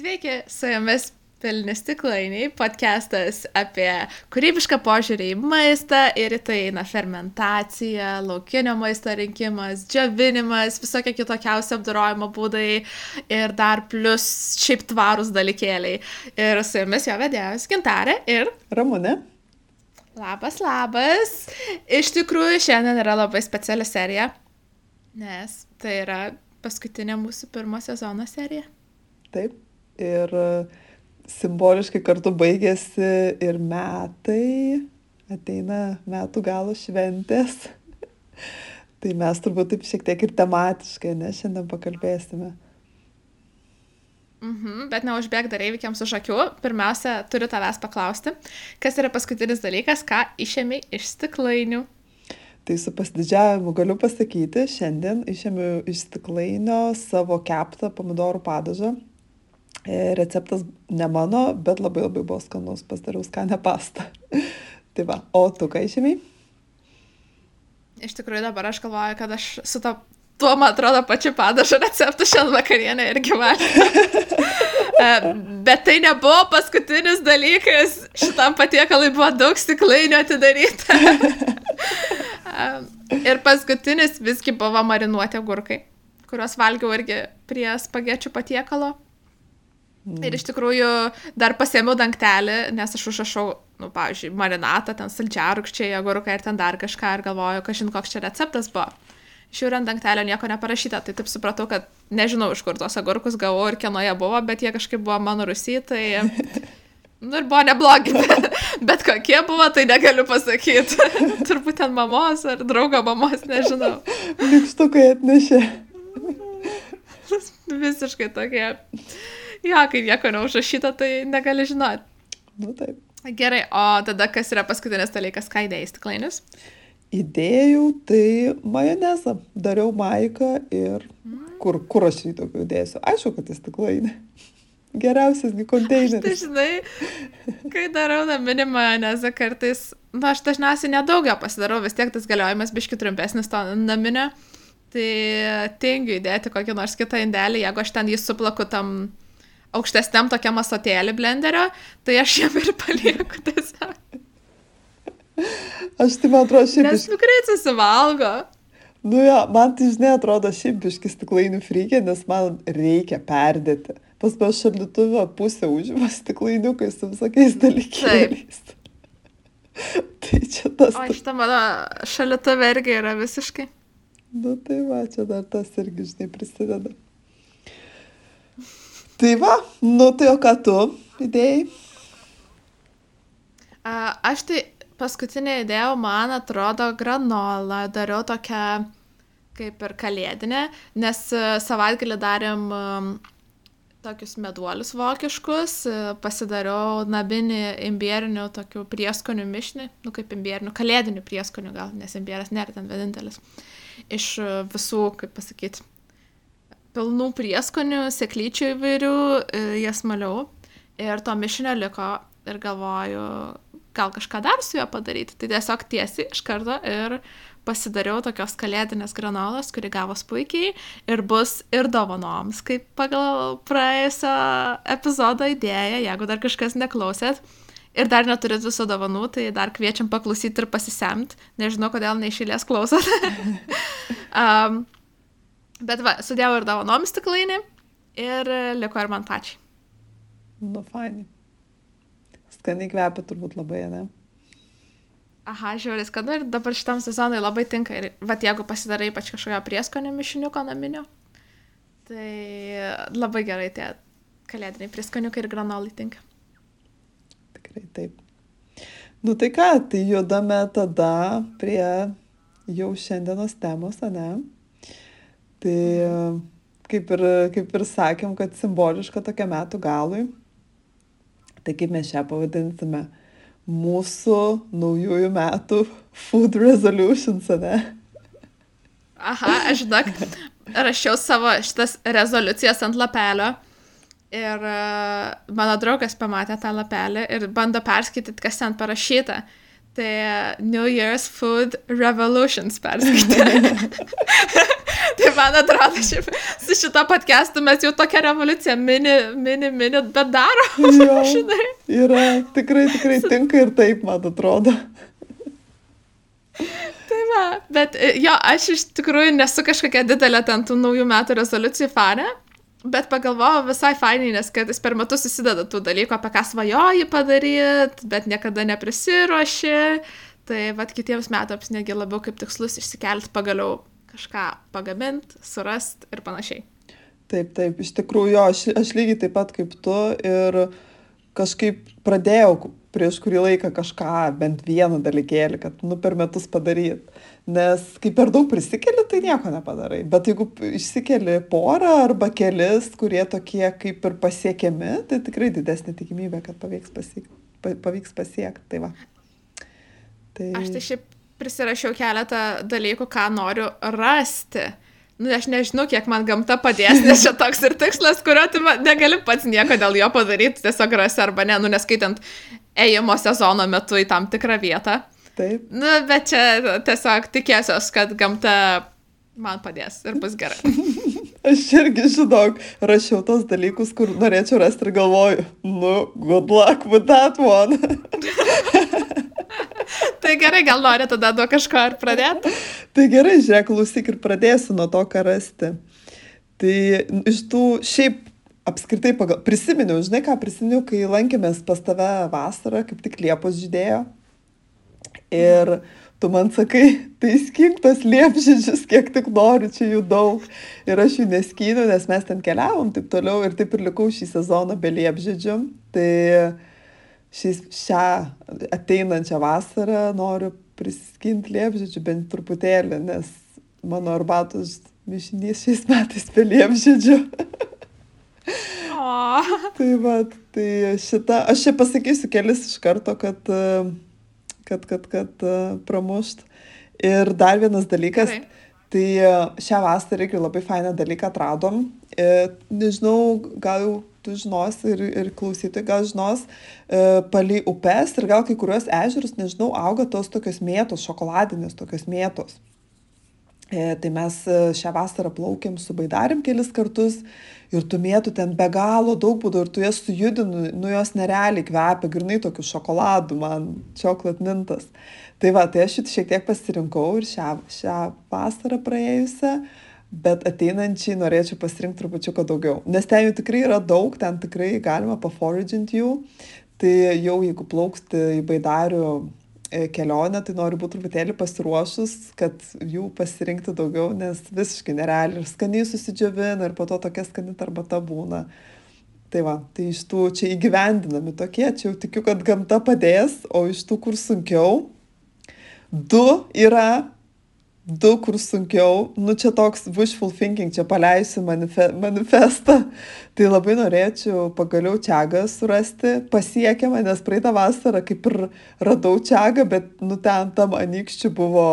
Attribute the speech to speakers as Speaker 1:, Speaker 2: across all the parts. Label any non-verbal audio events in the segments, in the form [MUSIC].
Speaker 1: Sveiki, su jumis Pilni stiklainiai, podcastas apie kūrybišką požiūrį į maistą ir į tai eina fermentacija, laukinio maisto rinkimas, džiavinimas, visokie kitokiausi apdorojimo būdai ir dar plus šiaip tvarūs dalykėliai. Ir su jumis jo vedėjas Gintarė ir
Speaker 2: Ramūnė.
Speaker 1: Labas, labas. Iš tikrųjų, šiandien yra labai speciali serija, nes tai yra paskutinė mūsų pirmo sezono serija.
Speaker 2: Taip. Ir simboliškai kartu baigėsi ir metai, ateina metų galo šventės. [LAUGHS] tai mes turbūt taip šiek tiek ir tematiškai, ne, šiandien pakalbėsime.
Speaker 1: Mhm, bet neužbėg dar įvykiams už akių. Pirmiausia, turiu tavęs paklausti, kas yra paskutinis dalykas, ką išėmė iš stiklainių.
Speaker 2: Tai su pasididžiavimu galiu pasakyti, šiandien išėmiau iš stiklainio savo keptą pomidorų padažą, E, receptas ne mano, bet labai labai buvo skanus, pasidariau skanę pastą. [LAUGHS] tai va, o tu ką išėmiai?
Speaker 1: Iš tikrųjų dabar aš galvoju, kad aš su to, tuo, man atrodo, pačiu padažo receptu šiandien vakarienę irgi valgiau. [LAUGHS] E, bet tai nebuvo paskutinis dalykas, šitam patiekalui buvo daug stiklainių atidaryta. [LAUGHS] E, ir paskutinis visgi buvo marinuoti agurkai, kuriuos valgiau irgi prie spagečių patiekalo. Mm. Ir iš tikrųjų dar pasėmiau dangtelį, nes aš užrašau, nu, pavyzdžiui, marinatą, ten saldžiarūkščiai, agurkai ir ten dar kažką ir galvoju, kažin koks čia receptas buvo. Žiūrint dangtelio nieko neparašyta, tai taip supratau, kad nežinau, iš kur tuos agurkus gavau ir kieno jie buvo, bet jie kažkaip buvo mano rusy, tai... [LAUGHS] Nu ir buvo neblogi, bet, [LAUGHS] bet kokie buvo, tai negaliu pasakyti. [LAUGHS] Turbūt ten mamos ar draugo mamos, nežinau.
Speaker 2: Likštukai atnešė.
Speaker 1: Visiškai tokie jo, kai nieko neužrašyta, tai negali žinoti.
Speaker 2: Nu taip.
Speaker 1: Gerai, o tada kas yra paskutinis dalykas, ką įdėjai stiklainius?
Speaker 2: Įdėjau tai majonezą. Dariau maiką ir kur, kur aš jį tokiu dėsiu. Aišku, kad į stiklainį. Geriausiasgi konteineris.
Speaker 1: Tai žinai, kai darau naminį majonezą kartais, na, nu, aš dažniausiai nedaug jo pasidarau, vis tiek tas galiojimas biški trumpesnis to naminio. Tai tingiu įdėti kokį nors kitą indelį, jeigu aš ten jį suplaku tam aukštesniam tokiam asotėlį blenderio, tai aš jam ir palieku tiesiog.
Speaker 2: Aš tai man atrodo šiaip.
Speaker 1: Nes nukreit susivalgo.
Speaker 2: Nu jo, man tai žinai atrodo šiaip biškis stiklainių frykė, nes man reikia perdėti. Pas pas šaldytuvę pusę užima stiklainiukai su visokiais dalykais. [LAUGHS] tai čia tas.
Speaker 1: O šitą mano šaldytuvė irgi yra visiškai.
Speaker 2: Nu tai va, čia dar tas irgi, žinai, prisideda. Tai va, nu tai o ką tu idėjai?
Speaker 1: Aš tai paskutinė idėja, man atrodo, granolą. Dariau tokią kaip ir kalėdinę, nes savaitgalį darėm tokius meduolius vokiškus, pasidariau nabinį imbierinių tokių prieskonių mišinį, nu kaip imbierinių, kalėdinių prieskonių gal, nes imbieras nėra ten vienintelis. Iš visų, kaip pasakyti, pilnų prieskonių, seklyčių įvairių, e, jas maliau. Ir to mišinio liko ir galvoju, gal kažką dar su juo padaryti. Tai tiesiog tiesiai iš karto ir pasidariau tokios kalėdinės granolos, kuri gavos puikiai ir bus ir dovanoms, kaip pagal praėjusio epizodo idėją, jeigu dar kažkas neklausėt. Ir dar neturit viso dovanų, tai dar kviečiam paklausyti ir pasisemti. Nežinau, kodėl neišėlės klausot. [LAUGHS] um, Bet va, sudėjau ir davonom stiklainį ir liko ir man pačiai.
Speaker 2: Nu, fainai. Skaniai kvepia turbūt labai, ne?
Speaker 1: Aha, žiūrės, skanu ir dabar šitam sezonui labai tinka. Ir va, jeigu pasidarai ypač kažkokio prieskonio mišiniuko naminio, tai labai gerai tie kalėdiniai prieskoniukai ir granolai tinka.
Speaker 2: Tikrai taip. Nu tai ką, tai judame tada prie jau šiandienos temos, ne? Tai kaip ir, kaip ir sakėm, kad simboliška tokia metų galui. Tai kaip mes šią pavadinsime? Mūsų naujųjų metų food resolutions, ne?
Speaker 1: Aha, aš žinok, rašiau savo šitas rezoliucijas ant lapelio ir uh, mano draugas pamatė tą lapelį ir bando perskaityti, kas ten parašyta. Tai New Year's Food Revolutions perskaitė. [LAUGHS] tai man atrodo, šiaip su šito podcastu mes jau tokią revoliuciją mini, mini, mini, bet daro. [LAUGHS]
Speaker 2: Jo, yra, tikrai, tikrai tinka ir taip, man atrodo.
Speaker 1: Tai va, bet jo, aš iš tikrųjų nesu kažkokia didelė ten tų naujų metų rezoliucijų fane, bet pagalvojau visai fainai, nes kad jis per metus susideda tų dalykų, apie ką svajoji padaryti, bet niekada neprisiruoši. Tai vad kitiems metams negi labiau kaip tikslus išsikelti pagaliau kažką pagaminti, surasti ir panašiai.
Speaker 2: Taip, taip, iš tikrųjų, jo, aš, aš lygiai taip pat kaip tu ir kažkaip pradėjau prieš kurį laiką kažką, bent vieną dalykėlį, kad nu per metus padaryt. Nes kai per daug prisikeli, tai nieko nepadarai. Bet jeigu išsikeli porą arba kelis, kurie tokie kaip ir pasiekiami, tai tikrai didesnė tikimybė, kad pavyks pasiekti. Pavyks pasiekti. Tai va.
Speaker 1: Tai... Aš tai šiaip prisirašiau keletą dalykų, ką noriu rasti. Nu, aš nežinau, kiek man gamta padės, [LAUGHS] nes čia toks ir tikslas, kurio tu negali pats nieko dėl jo padaryti, tiesiog rasi arba ne, nu, neskaitant ėjimo sezono metu į tam tikrą vietą.
Speaker 2: Taip.
Speaker 1: Nu, bet čia tiesiog tikėsiuos, kad gamta man padės ir bus gerai. [LAUGHS]
Speaker 2: Aš irgi žinok, rašiau tos dalykus, kur norėčiau rasti ir galvoju, nu, good luck with that one. [LAUGHS]
Speaker 1: tai gerai, gal nori tada nuo kažko ir pradėti? [LAUGHS]
Speaker 2: tai gerai, žiūrėk, klausyk ir pradėsiu nuo to, ką rasti. Tai iš tų šiaip apskritai pagal... prisiminiau, žinai ką prisiminiau, kai lankėmės pas tave vasarą, kaip tik Liepos žydėjo. Ir tu man sakai, tai skink-tas liepžydžius, kiek tik nori, čia jų daug. Ir aš jų neskyniu, nes mes ten keliavom taip toliau ir taip ir likau šį sezoną be liepžydžių. Tai šis, šią ateinančią vasarą noriu priskinti liepžydžių bent truputėlį, nes mano arbatos mišinys šiais metais be liepžydžių. tai va, tai šitą, aš čia pasakysiu kelis iš karto, kad, kad, kad, kad pramušt. Ir dar vienas dalykas, Gerai. tai šią vasarą irgi labai fainą dalyką atradom. E, nežinau, gal jau tu žinosi ir, ir klausytojai gal žinos, e, palei upes ir gal kai kuriuos ežerus, nežinau, auga tos tokios mėtos, šokoladinės tokios mėtos. E, tai mes e, šią vasarą plaukėm su baidarim kelis kartus ir tų mėtų ten be galo daug būdavo ir tu jas sujudinu, nu jos nerealiai kvepia, grinai tokių šokoladų man, čoklat mintas. Tai va, tai aš šiek tiek pasirinkau ir šią, šią vasarą praėjusią bet ateinančiai norėčiau pasirinkti trupučiuką daugiau. Nes ten jų tikrai yra daug, ten tikrai galima paforagint jų. Tai jau jeigu plauksti į baidarių kelionę, tai noriu būti truputėlį pasiruošus, kad jų pasirinkti daugiau, nes visiškai nerealiai ir skaniai susidžiavina ir po to tokia skani arbata būna. Tai va, tai iš tų čia įgyvendinami tokie, čia jau tikiu, kad gamta padės, o iš tų, kur sunkiau, du yra du, kur sunkiau, nu čia toks wishful thinking, čia paleisiu manife, manifestą. Tai labai norėčiau pagaliau čiagą surasti, pasiekiamą, nes praeitą vasarą kaip ir radau čiagą, bet nu ten tam anykščių buvo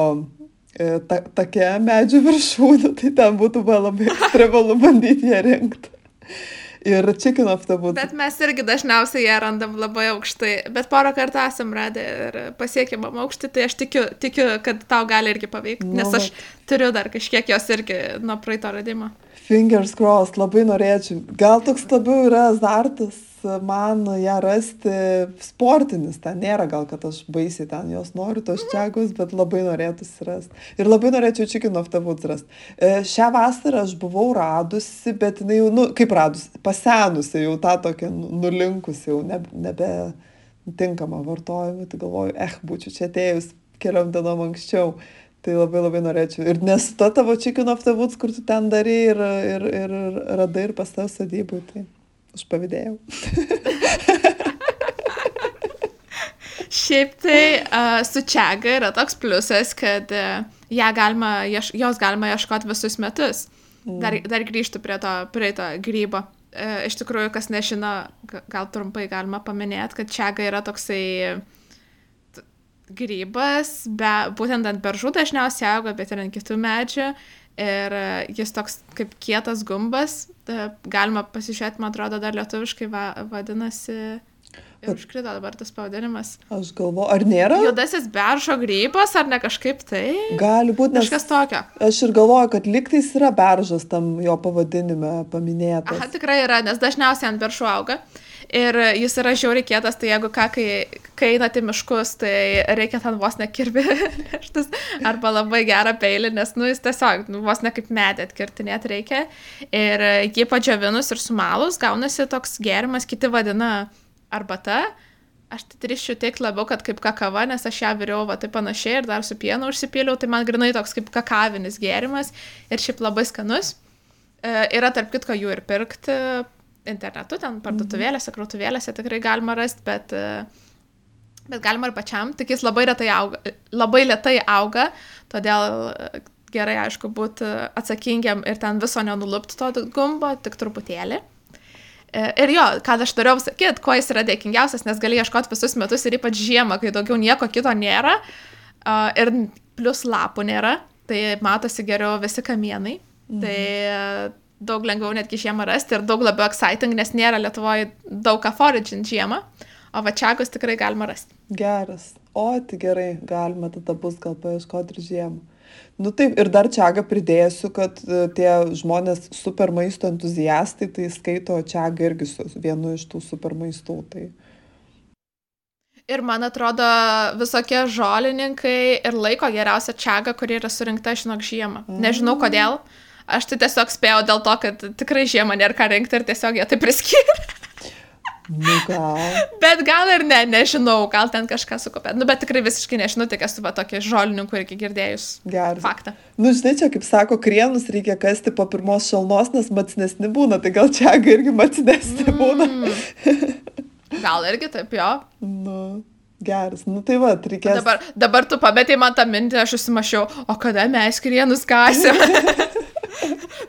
Speaker 2: e, ta, tokia medžių viršūnė, [LAUGHS] tai ten būtų labai ekstremalu bandyti ją rinkti ir chicken of the wood.
Speaker 1: Bet mes irgi dažniausiai ją randam labai aukštai, bet porą kartų esam radę ir pasiekėm aukštį, tai aš tikiu, tikiu, kad tau gali irgi pavykti, nes aš turiu dar kažkiek jos irgi nuo praeito radimo.
Speaker 2: Fingers crossed, labai norėčiau. Gal toks labiau yra azartas man ją rasti sportinis, ten nėra gal, kad aš baisiai ten jos noriu, tos čiagus, bet labai norėtųsi rasti. Ir labai norėčiau Chicken of the Woods rasti. E, šią vasarą aš buvau radusi, bet jinai jau, nu, kaip radusi, pasenusi, jau tą tokią nu, nulinkusi, jau nebe, nebe tinkama vartojimui, tai galvoju, eh, būčiau čia atėjus keliom dienom anksčiau. Tai labai labai norėčiau. Ir nes to tavo Chicken of the Woods, kur tu ten darai ir, ir, ir radai ir pas tavo sodybui. Tai aš pavydėjau. [LAUGHS]
Speaker 1: Šiaip tai uh, su čiaga yra toks pliusas, kad uh, galima, ieš, jos galima ieškoti visus metus. Mm. Dar, dar grįžtų prie to, prie to grybo. Uh, iš tikrųjų, kas nežino, gal trumpai galima paminėti, kad čiaga yra toksai grybas, be, būtent ant beržų dažniausiai auga, bet ir ant kitų medžių. Ir jis toks kaip kietas gumbas, galima pasižiūrėti, man atrodo, dar lietuviškai va, vadinasi Ir užkrito dabar tas pavadinimas.
Speaker 2: Aš galvoju, ar nėra?
Speaker 1: Juodasis beržo grybas, ar ne kažkaip tai?
Speaker 2: Gali būti, nes
Speaker 1: Kažkas tokio.
Speaker 2: aš ir galvoju, kad liktais yra beržas tam jo pavadinime paminėtas.
Speaker 1: Aha, tikrai yra, nes dažniausiai ant beržų auga. Ir jis yra žiauriai kietas, tai jeigu ką, kai, kai einate miškus, tai reikia ten vos nekirbi [LAUGHS] neštis arba labai gerą peilį, nes, nu, jis tiesiog nu, vos ne kaip medį atkirtinėti reikia. Ir jį padžiavinus ir sumalus gaunasi toks gėrimas, kiti vadina arbata. Aš tai drįščiau teikti labiau, kad kaip kakava, nes aš ją viriau va taip panašiai ir dar su pienu užsipyliau, tai man grinai toks kaip kakavinis gėrimas ir šiaip labai skanus. E, yra tarp kitko jų ir pirkti internetu, ten parduotuvėlėse, krautuvėlėse tikrai galima rasti, bet, e, bet galima ir pačiam, tik jis labai auga, labai lietai auga, todėl e, gerai, aišku, būti atsakingiam ir ten viso nenulupti to gumbo, tik truputėlį. E, Ir jo, ką aš norėjau sakyti, kuo jis yra dėkingiausias, nes gali ieškoti visus metus ir ypač žiemą, kai daugiau nieko kito nėra ir plus lapų nėra, tai matosi geriau visi kamienai. Mhm. Tai daug lengviau netgi žiemą rasti ir daug labiau exciting, nes nėra Lietuvoje daug ką foraging žiemą, o vačiagus tikrai galima rasti.
Speaker 2: Geras. O, tai gerai, galima tada bus gal paieškoti ir žiemą. Nu taip, ir dar čiagą pridėsiu, kad e, tie žmonės super maisto entuziastai, tai skaito čiagą irgi su vienu iš tų super maistų. Tai...
Speaker 1: Ir man atrodo, visokie žolininkai ir laiko geriausia čiaga, kuri yra surinkta, žinok, žiemą. Nežinau kodėl. Aš tai tiesiog spėjau dėl to, kad tikrai žiemą nėra ką rinkti ir tiesiog jie tai priskyrė.
Speaker 2: Nu gal.
Speaker 1: Bet gal ir ne, nežinau, gal ten kažką sukopė. Nu, bet tikrai visiškai nežinau, tik esu va tokį žolininkų irgi girdėjus.
Speaker 2: Geras.
Speaker 1: Faktą.
Speaker 2: Nu, žinai, čia kaip sako, krienus reikia kasti po pirmos šalnos, nes macinesni būna, tai gal čiaga irgi macinesni būna. [LAUGHS]
Speaker 1: Gal irgi taip jo.
Speaker 2: Nu, geras. Nu tai va, reikės.
Speaker 1: Dabar, dabar tu pametėjai man tą mintį, aš susimašiau, o kada mes krienus kasėm? [LAUGHS]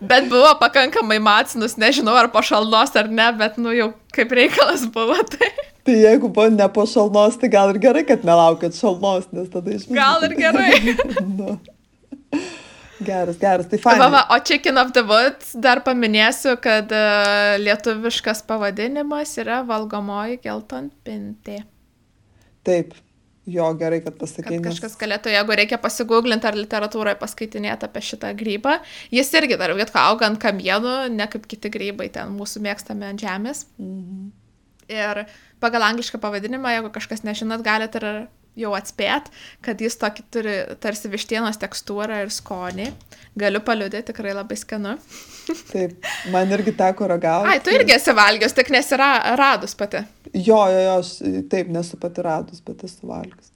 Speaker 1: bet buvo pakankamai macinus, nežinau ar po šalnos ar ne, bet nu jau kaip reikalas buvo [LAUGHS] tai.
Speaker 2: Tai jeigu buvo ne po šalnos, tai gal ir gerai, kad nelaukit šalnos, nes tada iš
Speaker 1: Gal ir gerai. [LAUGHS]
Speaker 2: nu. Geras, geras, tai
Speaker 1: Va,
Speaker 2: fainai.
Speaker 1: va, o Chicken of the Woods dar paminėsiu, kad uh, lietuviškas pavadinimas yra valgomoji geltonpintė.
Speaker 2: Taip, jo, gerai, kad
Speaker 1: Kad
Speaker 2: pasakė. nes-
Speaker 1: kažkas galėtų, jeigu reikia pasigūglinti ar literatūroje paskaitinėti apie šitą grybą. Jis irgi dar vietko auga ant kamienų, ne kaip kiti grybai ten mūsų mėgstami ant žemės.
Speaker 2: Mhm.
Speaker 1: Ir pagal anglišką pavadinimą, jeigu kažkas nežinot, galite ir jau atspėt, kad jis tokį turi tarsi vištienos tekstūrą ir skonį. Galiu paliudyti, tikrai labai skanu. [LAUGHS]
Speaker 2: Taip, man irgi teko ragauti.
Speaker 1: Ai, tu irgi esi valgius, tik nesira radus pati.
Speaker 2: Jo, jo, jo, taip nesu pati radus, bet esu valgius.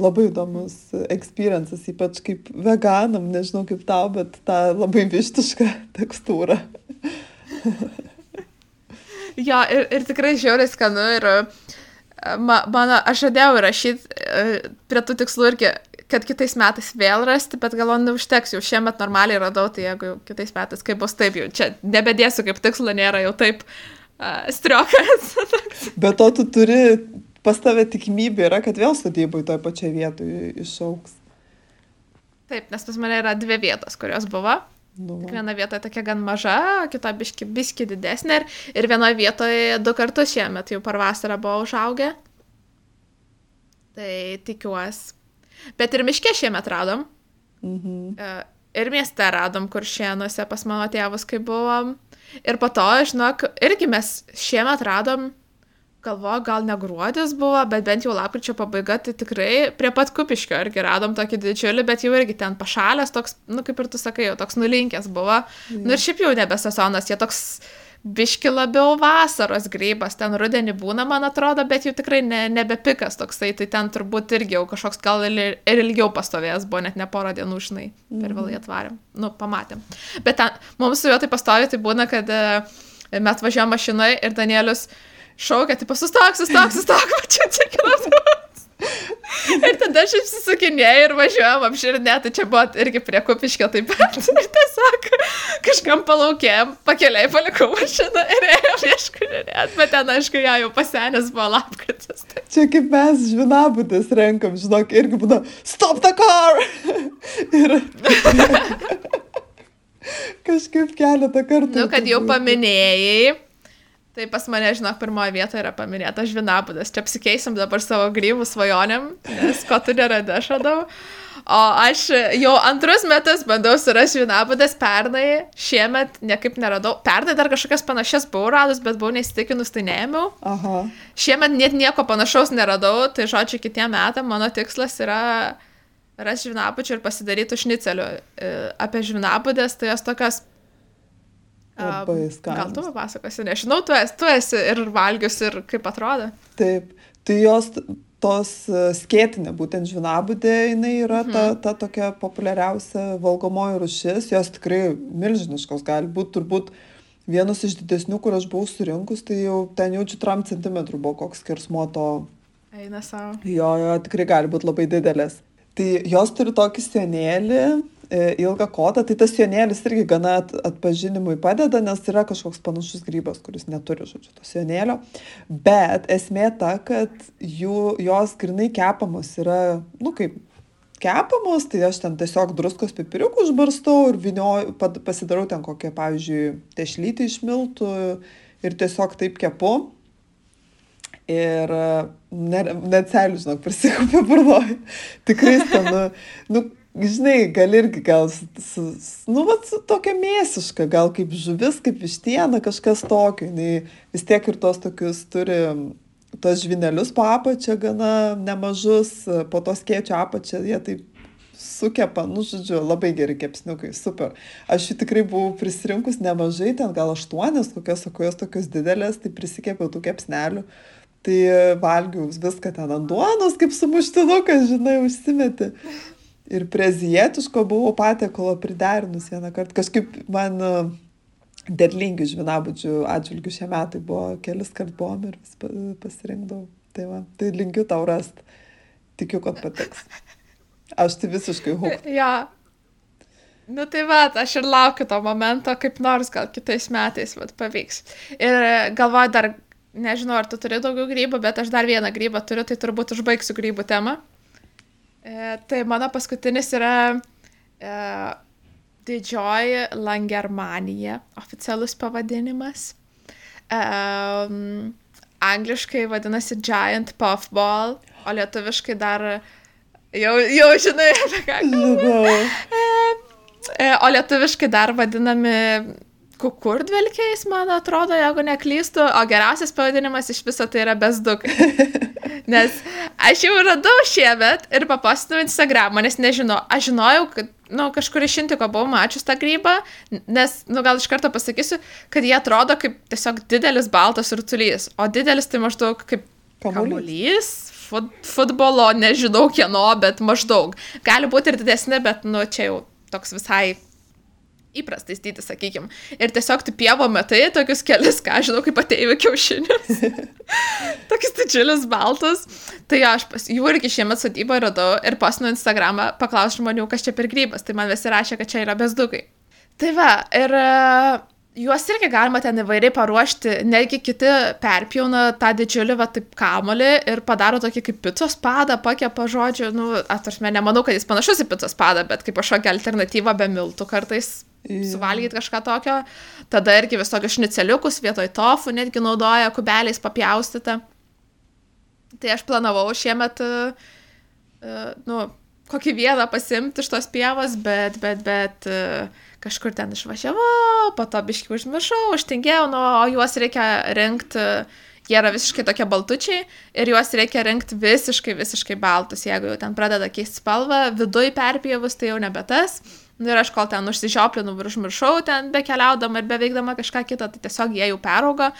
Speaker 2: Labai įdomus experiences, ypač kaip veganam, nežinau kaip tau, bet tą labai vištišką tekstūrą. [LAUGHS]
Speaker 1: Jo, ir, ir tikrai žiauriai skanu ir e, ma, mano, aš žadėjau įrašyti prie tų tikslų irgi, kad kitais metais vėl rasti, bet galvoju, neužteks, jau šiemet normaliai radau, tai jeigu kitais metais, kaip bus taip, jau čia nebedėsiu kaip tikslo, nėra jau taip uh, striokas. [LAUGHS]
Speaker 2: Bet to tu turi, pas tave tikimybė yra, kad vėl sodybai toj pačioj vietoje išauks.
Speaker 1: taip, nes pas mane yra dvi vietos, kurios buvo.
Speaker 2: Nu, va.
Speaker 1: Viena vietoje tokia gan maža, kita biški, biški didesnė ir, ir vienoje vietoje du kartus šiemet jau per vasarą buvo užaugę. Tai tikiuosi. Bet ir miške šiemet radom.
Speaker 2: mhm.
Speaker 1: E, Ir mieste radom kuršienuose pas mano tėvus, kai buvom. Ir po to, žinok, irgi mes šiemet radom, galvoju, gal ne gruodis buvo, bet bent jau lapkričio pabaiga, tai tikrai prie pat kupiškio irgi radom tokį didžiulį, bet jau irgi ten pašalęs, toks, nu kaip ir tu sakai, jau toks nulinkęs buvo. Nu ir šiaip jau nebe sezonas, jie toks biški labiau vasaros grybas, ten rudenį būna, man atrodo, bet jau tikrai ne, nebepikas toksai, tai ten turbūt irgi jau kažkoks gal ir, ir ilgiau pastovėjęs buvo, net ne porą dienų, žinai, per vėlai atvarėm, nu, pamatėm. Bet ten, mums su juo tai pastovi, tai būna, kad e, mes važiuojam mašinai ir Danielius šaukia, tai sustok, sustok, sustok, [LAUGHS] va čia kinas. Ir tada aš išsisukinėjau ir važiuojam apširinė, tai čia buvo irgi prie kupiškio taip pat. [LAUGHS] Ir tiesiog kažkam palaukėm, pakeliai palikau mašiną ir ėjom ieškurinėt, bet ten, aišku, ją jau pasenęs buvo lapkritis. Tai
Speaker 2: Čia kaip mes žvinabutės renkam, žinok, irgi būna stop the car! [LAUGHS] Ir kažkaip keletą kartų.
Speaker 1: Nu, kad jau paminėjai, Tai pas mane, žinok, pirmoje vietoje yra paminėta žvinabudas. Čia apsikeisim dabar savo grybų svajonėm, nes ko tu neradai, aš radau. O aš jau antrus metus bandau surasti žvinabudas pernai, šiemet niekaip neradau. Pernai dar kažkokias panašias buvau radus, bet buvau neįstikinus, tai neėmiau.
Speaker 2: Aha.
Speaker 1: Šiemet net nieko panašaus neradau, tai žodžiu, kitiem metam mano tikslas yra rasti žvinabučių ir pasidaryti šnicelių. E, apie žvinabudės, tai jos tokios
Speaker 2: Labai
Speaker 1: Gal tu
Speaker 2: skanus.
Speaker 1: papasakosi, nežinau, tu esi, tu esi ir valgius, ir kaip atrodo.
Speaker 2: Taip, tai jos tos e, skėtinė, būtent žvinabudė, jinai yra ta, ta tokia populiariausia valgomoji rušis, jos tikrai milžiniškos gali būti, turbūt vienas iš didesnių, kur aš buvau surinkus, tai jau ten jaučiu 3 cm buvo koks skirsmo to,
Speaker 1: Eina savo.
Speaker 2: jo, jo tikrai gali būti labai didelės. Tai jos turi tokį sienėlį, e, ilgą kotą, tai tas sienėlis irgi gana at- atpažinimui padeda, nes yra kažkoks panašus grybas, kuris neturi, žodžiu, to sienėlio. Bet esmė ta, kad jų, jos grinai kepamos yra, nu kaip kepamos, tai aš ten tiesiog druskos pipiriukų užbarstau ir vinioju, pasidarau ten kokią, pavyzdžiui, tešlytį iš miltų ir tiesiog taip kepu. Ir e, ne, net selių, žinok, prisikopė burnoji. [LAUGHS] Tikrai stanu. Nu, žinai, gal irgi gal, su, nu, vat, su tokia mėsiška, gal kaip žuvis, kaip vištiena, kažkas tokio. Jis vis tiek ir tos tokius turi, tos žvinelius po apačią gana nemažus, po tos kėčio apačią jie taip sukepa, nu, žodžiu, labai geri kepsniukai, super. Aš jų tikrai buvau prisirinkus nemažai, ten gal aštuonias, kokios, o jos tokios didelės, tai prisikepiau tų kepsnelių. Tai valgiau viską ten ant duonos, kaip sumuštinukas, žinai, užsimeti. Ir prie azijietiško buvau patiekalo priderinus vieną kartą. Kažkaip man e, derlingi žvinabudžių atžvilgių šie metai buvo, kelis kart buvom ir vis pa- pasirinkdavau. Tai, va, tai linkiu tau rast. Tikiu, kad patiks. Aš tai visiškai hook. [LAUGHS]
Speaker 1: Jo. Nu tai va, aš ir laukiu to momento, kaip nors gal kitais metais vat, pavyks. Ir galvoju dar, nežinau, ar tu turi daugiau grybų, bet aš dar vieną grybą turiu, tai turbūt užbaigsiu grybų temą. E, tai mano paskutinis yra e, Didžioji Langermanija, oficialus pavadinimas. E, angliškai vadinasi Giant Puffball, o lietuviškai dar jau, jau žinai, apie ką.
Speaker 2: Žinau.
Speaker 1: E, O lietuviškai dar vadinami kukurdvelkiais, man atrodo, jeigu neklystu, o geriausias pavadinimas iš viso tai yra bezdukai. [LAUGHS] Nes aš jau radau šiemet ir papastinau Instagramą, nes nežinau, aš žinojau, kad, nu, kažkur iš Intiko buvau mačius tą grybą, nes, nu, gal iš karto pasakysiu, kad jie atrodo kaip tiesiog didelis baltas rutulys, o didelis tai maždaug kaip
Speaker 2: Kamuolys.
Speaker 1: fut, futbolo, nežinau kieno, bet maždaug. Gali būti ir didesni, bet, nu, čia jau toks visai įprastais dydis, sakykime. Ir tiesiog tu pievo metai tokius kelis, ką žinau, kaip ateivių kiaušinius. [LAUGHS] tokius didžiulius baltus. Tai aš pas, jų irgi šiemet sodyboje radau ir pasinu Instagramą, paklausiu žmonių, kas čia per grybas. Tai man visi rašė, kad čia yra bezdukai. Tai va, ir e, juos irgi galima ten įvairiai paruošti, netgi kiti perpjauna tą didžiulį, va, taip kamolį ir padaro tokį kaip picos padą, pakepa žodžiu, nu, atrašme, nemanau, kad jis panašus į picos padą, bet kaip kažkokia alternatyva be miltų kartais. Suvalgyti kažką tokio. Tada irgi visokius šniceliukus vietoj tofu netgi naudoja kubeliais papjaustytą. Tai aš planavau šiemet, uh, uh, nu, kokį vieną pasimti iš tos pievos, bet, bet, bet uh, kažkur ten išvažiavau, po to biškai užmiršau, užtingėjau, nu, o juos reikia rinkti, jie yra visiškai tokie baltučiai ir juos reikia rinkti visiškai, visiškai baltus, jeigu jau ten pradeda keisti spalvą, viduj perpievus tai jau nebe tas. Nu, ir aš kol ten užsižioplinu ir užmiršau, ten bekeliaudama ir beveikdama kažką kitą, tai tiesiog jie jau peraugo.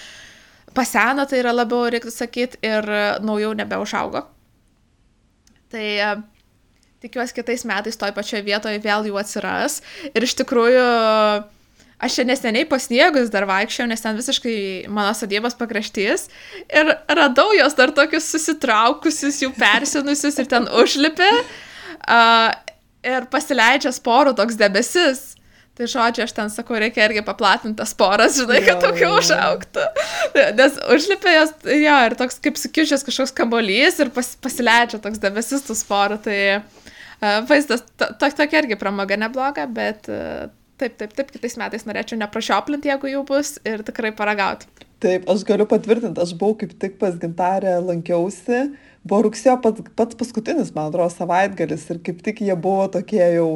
Speaker 1: Paseno tai yra labiau, reiktų sakyti, ir naujau nebeužaugo. Tai e, tikiuosi kitais metais toj pačioje vietoje vėl jų atsiras. Ir iš tikrųjų, aš čia neseniai pasniegus dar vaikščiau, nes ten visiškai mano sadybos pakraštys. Ir radau jos dar tokius susitraukusius, jų persinusius ir ten užlipė. Uh, ir pasileidžia sporų toks debesis. Tai žodžiu, aš ten sakau, reikia irgi paplatinti tas poras, žinai, kad
Speaker 2: jo.
Speaker 1: užauktų. Nes užlipė jos, jo, ir toks kaip sukiužęs kažkoks kambolys ir pas, pasileidžia toks debesis tų sporų. Tai uh, vaizdas, to, to, tokia irgi pramoga nebloga, bet uh, taip, taip, taip, kitais metais norėčiau neprašioplinti, jeigu jų bus ir tikrai paragauti.
Speaker 2: Taip, aš galiu patvirtinti, aš buvau kaip tik pas gintarę lankiausi, buvo rugsėjo pats, pats paskutinis, man atrodo, savaitgalis ir kaip tik jie buvo tokie jau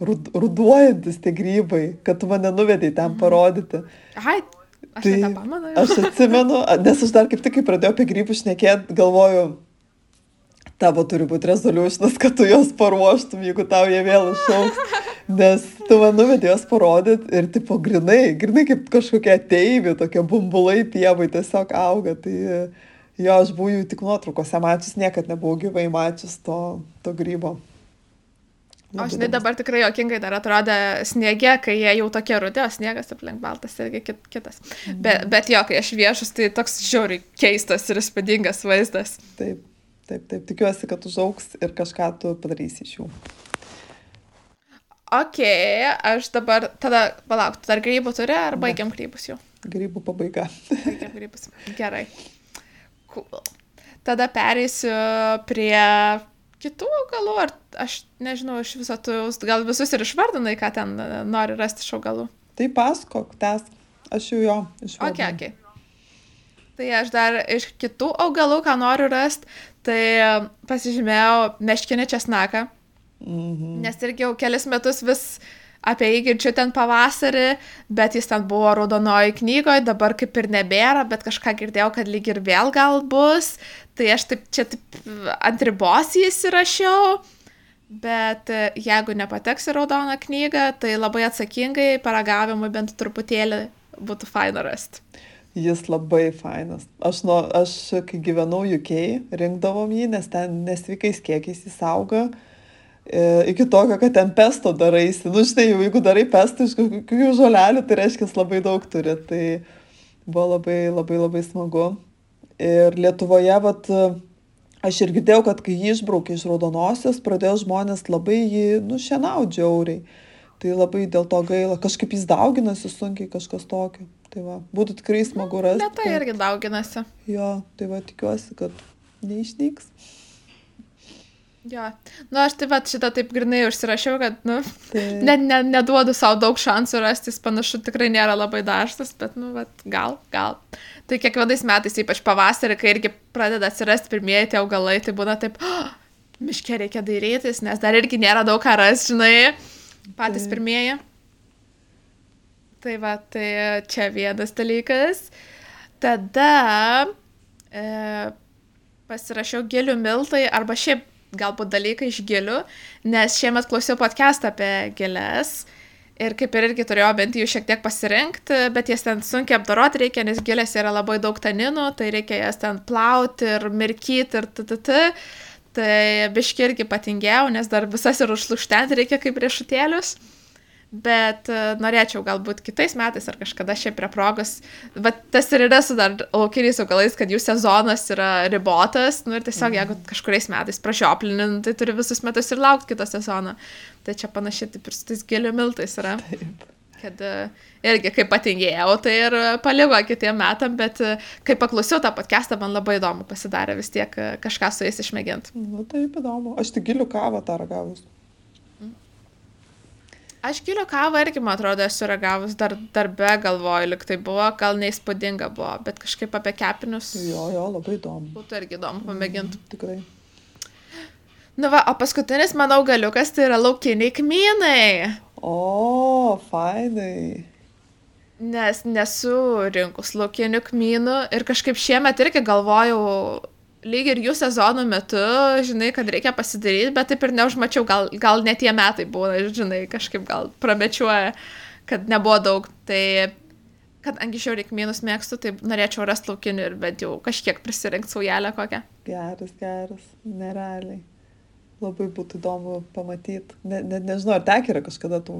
Speaker 2: rud, ruduojantis tie grybai, kad tu mane nuvedai ten
Speaker 1: Mhm.
Speaker 2: parodyti.
Speaker 1: Ai, aš
Speaker 2: Tai
Speaker 1: jau.
Speaker 2: aš atsimenu, nes aš dar kaip tik, kai pradėjau apie grybus šnekėti, galvoju, tavo turi būti resolutionas, kad tu juos paruoštum, jeigu tau jie vėl išauks. Nes tu man nuvedė juos parodyti ir tipo grinai, grinai kaip kažkokie ateivi, tokie bumbulai pievai tiesiog auga. Tai jo, aš buvau jų tik nuotraukose mačius, niekad nebuvau gyvai mačius to, to grybo.
Speaker 1: O žinai, dabar tikrai jokingai dar atrodė sniege, kai jie jau tokie rudė, o sniegas aplink baltas irgi kit, kitas.
Speaker 2: Mhm.
Speaker 1: Bet, bet jo, kai aš viešus, tai toks žiauriai keistas ir įspūdingas vaizdas.
Speaker 2: Taip, taip, taip, tikiuosi, kad užauks ir kažką tu padarysi iš jų.
Speaker 1: Ok, aš dabar, tada palauk, tu dar grybų turi ar baigiam grybus jau?
Speaker 2: Grybų pabaiga.
Speaker 1: Baigiam grybus. Gerai. Cool. Tada pereisiu prie kitų augalų, ar aš nežinau, iš viso tu gal visus ir išvardinai, ką ten e, nori rasti iš augalų.
Speaker 2: Tai pasakok, tęsk. Aš jau jo išvardinau.
Speaker 1: ok. Tai aš dar iš kitų augalų, ką noriu rasti, tai e, pasižymėjau meškinį česnaką,
Speaker 2: Mhm.
Speaker 1: nes irgi jau kelis metus vis apie jį girdžiu ten pavasarį, bet jis ten buvo raudonoji knygoje, dabar kaip ir nebėra, bet kažką girdėjau, kad lyg ir vėl gal bus. Tai aš taip čia taip ant ribos jį įsirašiau. Bet e, jeigu nepateks į raudoną knygą, tai labai atsakingai paragavimui bent truputėlį būtų faina rasti.
Speaker 2: Jis labai fainas. Aš, nu, aš kai gyvenau UK, rinkdavom jį, nes ten nesveikais kiekiais jis auga. E, iki tokio, kad ten pesto daraisi. Nu, žinai, jau jeigu darai pesto iš kokių žolelių, tai reiškia, labai daug turi. Tai buvo labai, labai, labai smagu. Ir Lietuvoje, vat, aš ir girdėjau, kad kai jį išbraukė iš raudonosios, pradėjo žmonės labai jį nušienauti žiauriai. Tai labai dėl to gaila. Kažkaip jis dauginasi sunkiai, kažkas tokio. Tai va, būtų tikrai smagu rasti.
Speaker 1: Bet tai irgi dauginasi.
Speaker 2: Jo, tai va, tikiuosi, kad neišnyks.
Speaker 1: Jo. Nu, aš taip pat šitą taip grinai užsirašiau, kad, nu,
Speaker 2: Tai...
Speaker 1: net ne, neduodu savo daug šansų rasti, jis panašu tikrai nėra labai dažnas, bet, nu, vat, gal, gal. Tai kiekvienais metais, ypač pavasarį, kai irgi pradeda atsirasti pirmieji tie augalai, tai būna taip, oh, miške reikia dairytis, nes dar irgi nėra daug ką rasti, žinai, patys
Speaker 2: Taip.
Speaker 1: pirmieji. Tai va, tai čia vienas dalykas. Tada e, pasirašiau gėlių miltai arba šiaip galbūt dalykai iš gėlių, nes šiemet klausiau podcast apie gėlės. Ir kaip ir irgi turėjau bent jų šiek tiek pasirinkti, bet jas ten sunkiai apdoroti reikia, nes gėlės yra labai daug taninų, tai reikia jas ten plauti ir mirkyti ir tt. Tai biški irgi patingėjau, nes dar visas ir užlūštenti reikia kaip riešutėlius. Bet e, norėčiau galbūt kitais metais ar kažkada šiaip prie progos. Bet tas ir yra su dar laukiniais augalais, kad jų sezonas yra ribotas. Nu ir tiesiog jeigu kažkuriais metais prašioplinin, tai turi visus metus ir laukti kito sezono. Tai čia panašiai taip ir su tais gėlių miltais yra.
Speaker 2: Taip.
Speaker 1: Kad e, irgi kaip patingėjau, tai ir paliko kitiem metam, bet e, kai paklausiau tą podcastą, man labai įdomu pasidarė vis tiek kažką su jais išmėginti.
Speaker 2: Nu, taip įdomu. Aš tik gilių kavą tą ragavus.
Speaker 1: Aš gilių kavą irgi, man atrodo, esu ragavus dar darbe, galvoju, lik tai buvo, gal neįspūdinga buvo, bet kažkaip apie kepinius
Speaker 2: Jo, jo, labai įdomu.
Speaker 1: būtų irgi įdomu pamėginti.
Speaker 2: Tikrai.
Speaker 1: Nu va, o paskutinis mano galiukas tai yra laukiniai kmynai.
Speaker 2: O, fainai.
Speaker 1: Nes nesu rinkus laukinių kmynų ir kažkaip šiemet irgi galvojau, lyg ir jų sezono metu, žinai, kad reikia pasidaryti, bet taip ir neužmačiau, gal, gal net tie metai buvo, žinai, kažkaip gal pramečiuoja, kad nebuvo daug. Tai, kad anksčiau reik kmynus mėgstu, tai norėčiau rasti laukinių ir bent jau kažkiek prisirinkti saujelę kokią.
Speaker 2: Geras, geras. Nerealiai. Labai būtų įdomu pamatyti. Ne, ne, nežinau, ar tek yra kažkada tų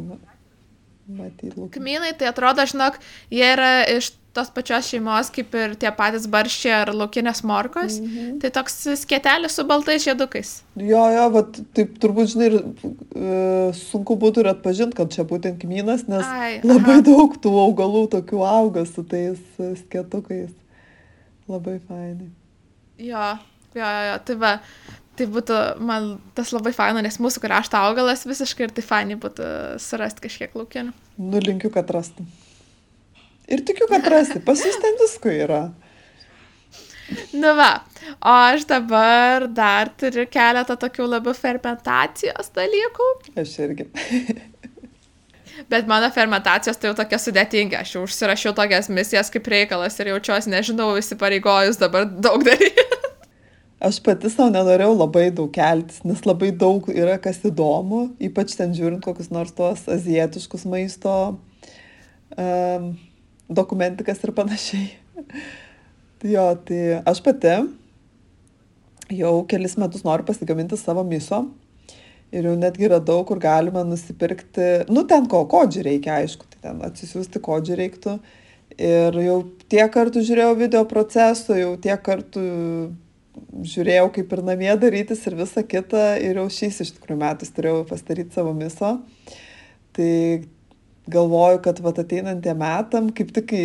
Speaker 2: matyti lūkų.
Speaker 1: Kmynai, tai atrodo, žinok, jie yra iš tos pačios šeimos kaip ir tie patys barščiai ar laukinės morkos.
Speaker 2: Mhm.
Speaker 1: Tai toks skėtelis su baltais žiedukais.
Speaker 2: Jo, jo, bet taip turbūt, žinai, ir, e, sunku būtų ir atpažinti, kad čia būtent kmynas, nes
Speaker 1: Ai,
Speaker 2: labai
Speaker 1: aha.
Speaker 2: daug tų augalų tokių auga su tais e, skėtukais. Labai fainai.
Speaker 1: Jo, jo, jo. tai va, tai būtų man tas labai faina, nes mūsų krašto augalas visiškai ir tai fainai būtų surasti kažkiek laukinių.
Speaker 2: Nulinkiu, kad rastum. Ir tikiu, kad rasi, pas jūs ten visko yra.
Speaker 1: Nu va, o aš dabar dar turiu keletą tokių labiau fermentacijos dalykų.
Speaker 2: Aš irgi.
Speaker 1: Bet mano fermentacijos tai jau tokia sudėtinga. Aš jau užsirašiau tokias misijas kaip reikalas ir jaučiuosi, nežinau, įsipareigojus dabar daug daryti.
Speaker 2: Aš pati savo nenorėjau labai daug keltis, nes labai daug yra kas įdomu, ypač ten žiūrint kokius nors tuos azijietiškus maisto um, dokumentikas ir panašiai. [LAUGHS] jo, tai aš pati jau kelis metus noriu pasigaminti savo miso. Ir jau netgi radau, kur galima nusipirkti, nu ten ko, kodžių reikia, aišku, tai ten atsisiųsti kodžių reiktų. Ir jau tiek kartų žiūrėjau video proceso, jau tiek kartų žiūrėjau kaip ir namie darytis ir visa kita. Ir jau šiais iš tikrųjų metais turėjau pasidaryti savo miso. Tai galvoju, kad vat ateinantiem metam, kaip tik kai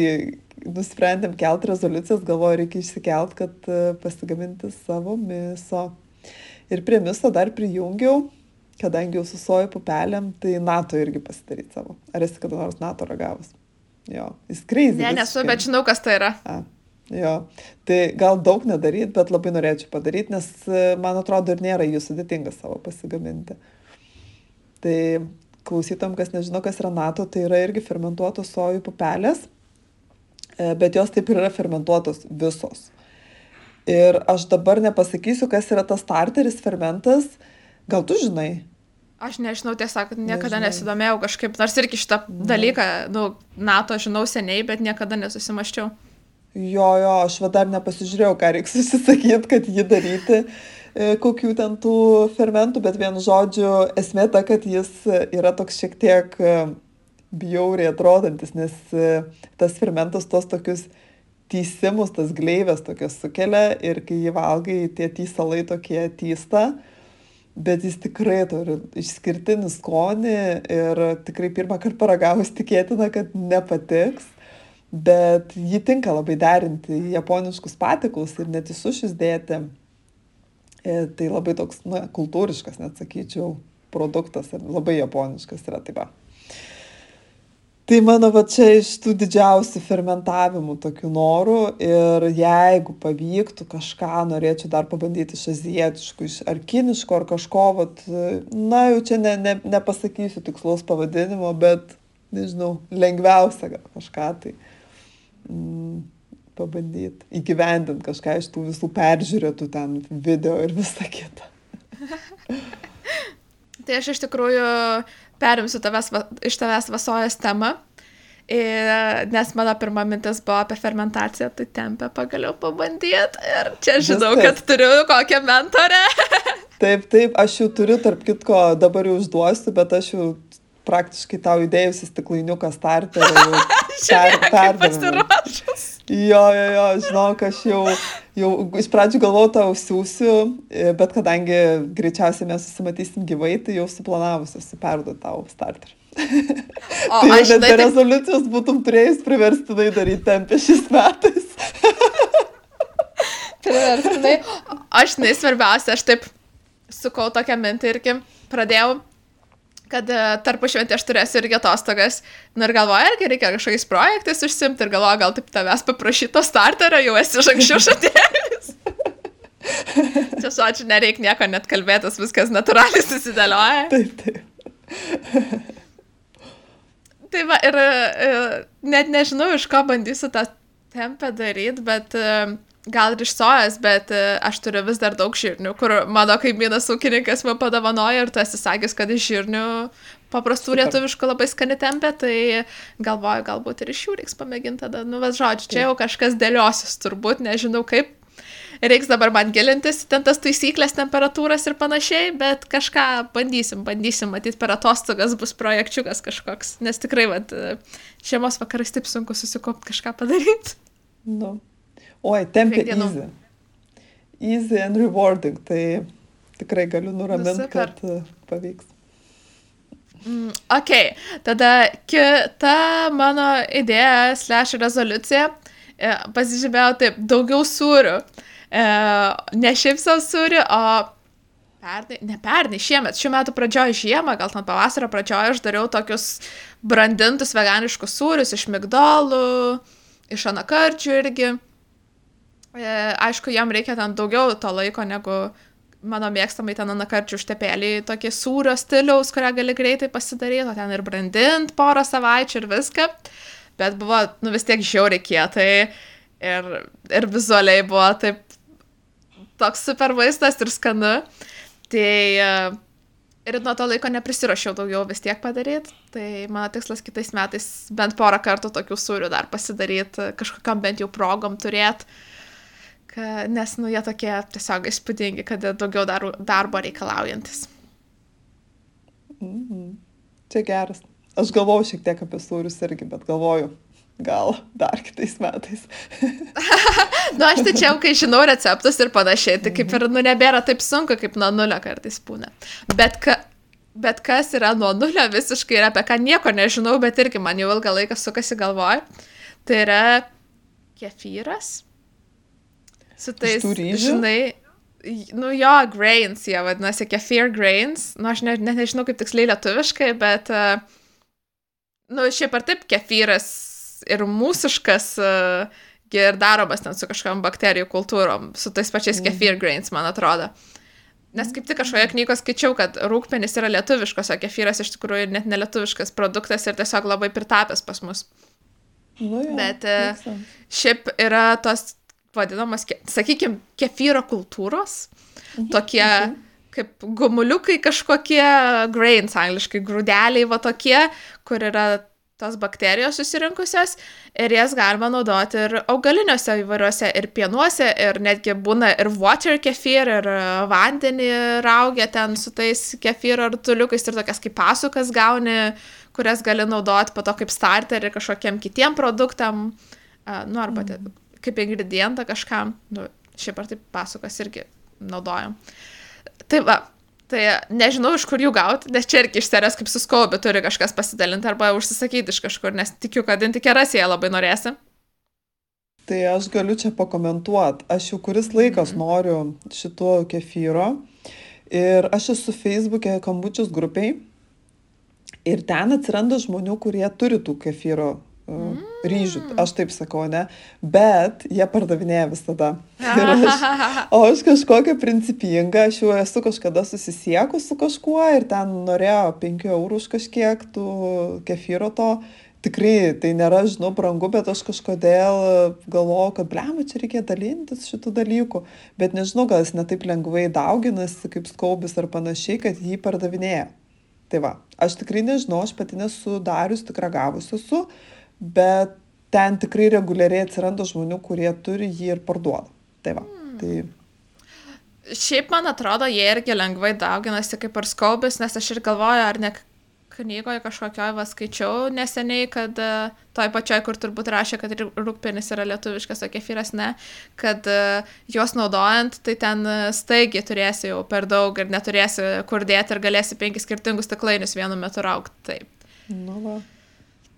Speaker 2: nusprendėm kelt rezoliucijas, galvoju, reikia išsikelt, kad e, pasigaminti savo miso. Ir prie miso dar prijungiau, kadangi jau su sojo pupelėm, tai NATO irgi pasidaryti savo. Ar esi kada nors NATO ragavus? Jo, jis kreizė.
Speaker 1: Ne, nesu, bet žinau, kas tai yra.
Speaker 2: A, jo, tai gal daug nedaryt, bet labai norėčiau padaryti, nes e, man atrodo ir nėra jų sudėtinga savo pasigaminti. Tai klausytam, kas nežino, kas yra NATO, tai yra irgi fermentuotos sojų pupelės, e, bet jos taip ir yra fermentuotos visos. Ir aš dabar nepasakysiu, kas yra tas starteris fermentas, gal tu žinai?
Speaker 1: Aš nežinau, tiesiog niekada Nežinai. nesidomėjau kažkaip, nors irgi šitą dalyką, nu, NATO žinau seniai, bet niekada nesusimaščiau.
Speaker 2: Jo, jo, aš va dar nepasižiūrėjau, ką reiks [LAUGHS] susisakyti, kad jį daryti. E, kokių ten tų fermentų, bet vienu žodžiu, esmė ta, kad jis yra toks šiek tiek e, bjauriai atrodantis, nes e, tas fermentas tos tokius tysimus, tas gleivės tokias sukelia ir kai jį valgai, tie tysalai tokie tysta, bet jis tikrai turi išskirtinį skonį ir tikrai pirmą kartą paragavus tikėtina, kad nepatiks. Bet jį tinka labai derinti į japoniškus patiklus ir net į sušius dėti. E, tai labai toks, na, kultūriškas, net sakyčiau, produktas ir labai japoniškas yra taip. Tai mano va čia iš tų didžiausių fermentavimų tokių norų ir jeigu pavyktų kažką, norėčiau dar pabandyti iš azijietiškų, iš ar kiniško, ar kažko, vat, na jau čia ne, ne, nepasakysiu tikslaus pavadinimo, bet nežinau, lengviausia gal kažką tai. Mm, pabandyti įgyvendinti kažką iš tų visų peržiūrėtų ten video ir visą kitą. [LAUGHS]
Speaker 1: tai aš iš tikrųjų perimsiu tavęs, iš tavęs vasojas temą. Ir, nes mano pirma mintis buvo apie fermentaciją, tai tempę pagaliau pabandyti. Ir čia žinau, Viskas. kad turiu kokią mentorę.
Speaker 2: taip, taip, aš jau turiu, tarp kitko, dabar jau užduosiu, bet aš jau praktiškai tau įdėjusi stiklainiuką starterį. [LAUGHS]
Speaker 1: Per, pasiruošus.
Speaker 2: Jo, jo, jo, žinok, aš jau, jau iš pradžių galvojau tau siūsiu, e, bet kadangi greičiausiai mes susimatysim gyvai, tai jau suplanavusi esu perduoti tau starterį. O tai aš net be rezoliucijos būtum turėjus priverstinai daryti tempę šiais metais. [LAUGHS]
Speaker 1: priverstinai. Aš, žinai, svarbiausia, aš taip sukau tokią mintį irgi pradėjau kad e, tarpu šventė aš turėsiu irgi atostogas. Na ir galvoju, irgi reikia kažkokiais projektais užsimti ir galvoju, gal taip tavęs paprašyto starterio, jau esi iš anksčiau žadėjęs. [LAUGHS] Čia žodžiu, nereikia nieko net kalbėtis, viskas natūraliai susidėlioja.
Speaker 2: Taip, taip.
Speaker 1: tai va, ir e, net nežinau, iš ko bandysiu tą tempę daryti, bet uh, gal ir iš sojos, bet e, aš turiu vis dar daug žirnių, kur mano kaimynas ūkininkas man padovanojo ir tu esi sakęs, kad iš žirnių paprastų Super. lietuviškų labai skani tempė, tai galvoju, galbūt ir iš jų reiks pamėginti tada. Nu, bet žodžiu, čia jau kažkas dėliosis turbūt, nežinau kaip. Reiks dabar man gilintis ten tas taisyklės, temperatūras ir panašiai, bet kažką bandysim, bandysim, matyti per atostogas bus projekčiukas kažkoks, nes tikrai, vad, žiemos vakarais taip sunku susikopti kažką padaryti.
Speaker 2: Nu, Oi, tempė easy. Easy and rewarding, tai tikrai galiu nuraminti, nu, kad uh, pavyks.
Speaker 1: Mm, ok, tada kita mano idėja, slash rezoliucija, e, pasižymėjau taip, daugiau sūrių. E, ne šiaip savo sūrių, o pernai, ne pernai, šiemet, šiuo metu pradžioje žiemą, gal ten pavasario pradžioje aš dariau tokius brandintus veganiškus sūrius iš migdolų, iš anakarčių irgi. E, aišku, jam reikia ten daugiau to laiko negu mano mėgstamai ten anakarčių užtepėlį, tokie sūrio stiliaus, kurią gali greitai pasidaryti, o ten ir brandint porą savaičių ir viską. Bet buvo, nu vis tiek žiauriai kietai ir, ir vizualiai buvo taip toks super vaistas ir skanu. Tai e, ir nuo to laiko neprisirašiau daugiau vis tiek padaryti. Tai mano tikslas kitais metais bent porą kartų tokių sūrių dar pasidaryti, kažkokiam bent jau progom turėti ka, nes nu, jie tokie tiesiog įspūdingi, kad daugiau dar, darbo reikalaujantis.
Speaker 2: Mm. Čia geras. Aš galvoju šiek tiek apie sūrius irgi, bet galvoju, gal dar kitais metais. [LAUGHS]
Speaker 1: nu, aš tai čia, kai žinau receptus ir panašiai, tai kaip ir, nu, nebėra taip sunku, kaip nuo nulio kartais būna. Bet, ka, bet kas yra nuo nulio visiškai ir apie ką nieko nežinau, bet irgi man jau ilgą laiką sukasi galvoj, tai yra kefyras su tais, žinai, nu jo, grains, jie vadinasi, kefir grains, nu aš ne, ne, nežinau kaip tiksliai lietuviškai, bet, uh, nu šiaip ar taip kefyras ir mūsiškas uh, ir daromas ten su kažkokiam bakterijų kultūrom, su tais pačiais mm. kefir grains, man atrodo. Nes kaip tik kažkoje knygoje skaičiau, kad rūkpenis yra lietuviškas, o kefyras iš tikrųjų net nelietuviškas produktas ir tiesiog labai pritapęs pas mus.
Speaker 2: Nu, jau,
Speaker 1: Bet uh, šiaip yra tos vadinamas, sakykime, kefyro kultūros, mhm. tokie mhm. kaip gumuliukai kažkokie, grains angliškai, grūdeliai va tokie, kur yra tos bakterijos susirinkusios ir jas galima naudoti ir augaliniuose įvairiuose ir pienuose ir netgi būna ir water kefir ir vandenį raugia ten su tais kefyro rutuliukais ir tokias kaip pasukas gauni, kurias gali naudoti po to kaip starterį kažkokiem kitiem produktam, nu arba mm kaip ingredientą kažkam, nu, šiaip ar taip pasakas irgi naudojam. Tai va, tai nežinau, iš kur jų gauti, nes čia irgi iš serijos kaip suskaubi turi kažkas pasidalinti arba užsisakyti iš kažkur, nes tikiu, kad intikeras jie labai norėsi.
Speaker 2: Tai aš galiu čia pakomentuoti. Aš jau kuris laikas mm -hmm. noriu šito kefyro ir aš esu Facebook'e kambučius grupiai ir ten atsiranda žmonių, kurie turi tų kefyro. Ryžių, aš taip sakau, ne, bet jie pardavinėja visada. [LAUGHS] Aš, o aš kažkokia principinga, aš jau esu kažkada susisiekus su kažkuo ir ten norėjo 5 eurų už kažkiek tų kefyro to. Tikrai tai nėra, žinau, brangu, bet aš kažkodėl galvoju, kad blema, čia reikia dalintis šitų dalykų. Bet nežinau, gal jis netaip lengvai dauginasi kaip skaubis ar panašiai, kad jį pardavinėja. Tai va, aš tikrai nežinau, aš pati nesu darius, tik ragavus esu, bet ten tikrai reguliariai atsiranda žmonių, kurie turi jį ir parduoda. Tai va. Hmm. Tai...
Speaker 1: Šiaip man atrodo, jie irgi lengvai dauginasi kaip ir skaubis, nes aš ir galvoju, ar ne knygoje kažkokioje va skaičiau neseniai, kad uh, toj pačioj, kur turbūt rašė, kad rūkpenis yra lietuviškas, o kefyras ne, kad uh, juos naudojant, tai ten uh, staigiai turėsi jau per daug ir neturėsi kur dėti ir galėsi penkis skirtingus stiklainius vienu metu raukti. Taip.
Speaker 2: Nu, va.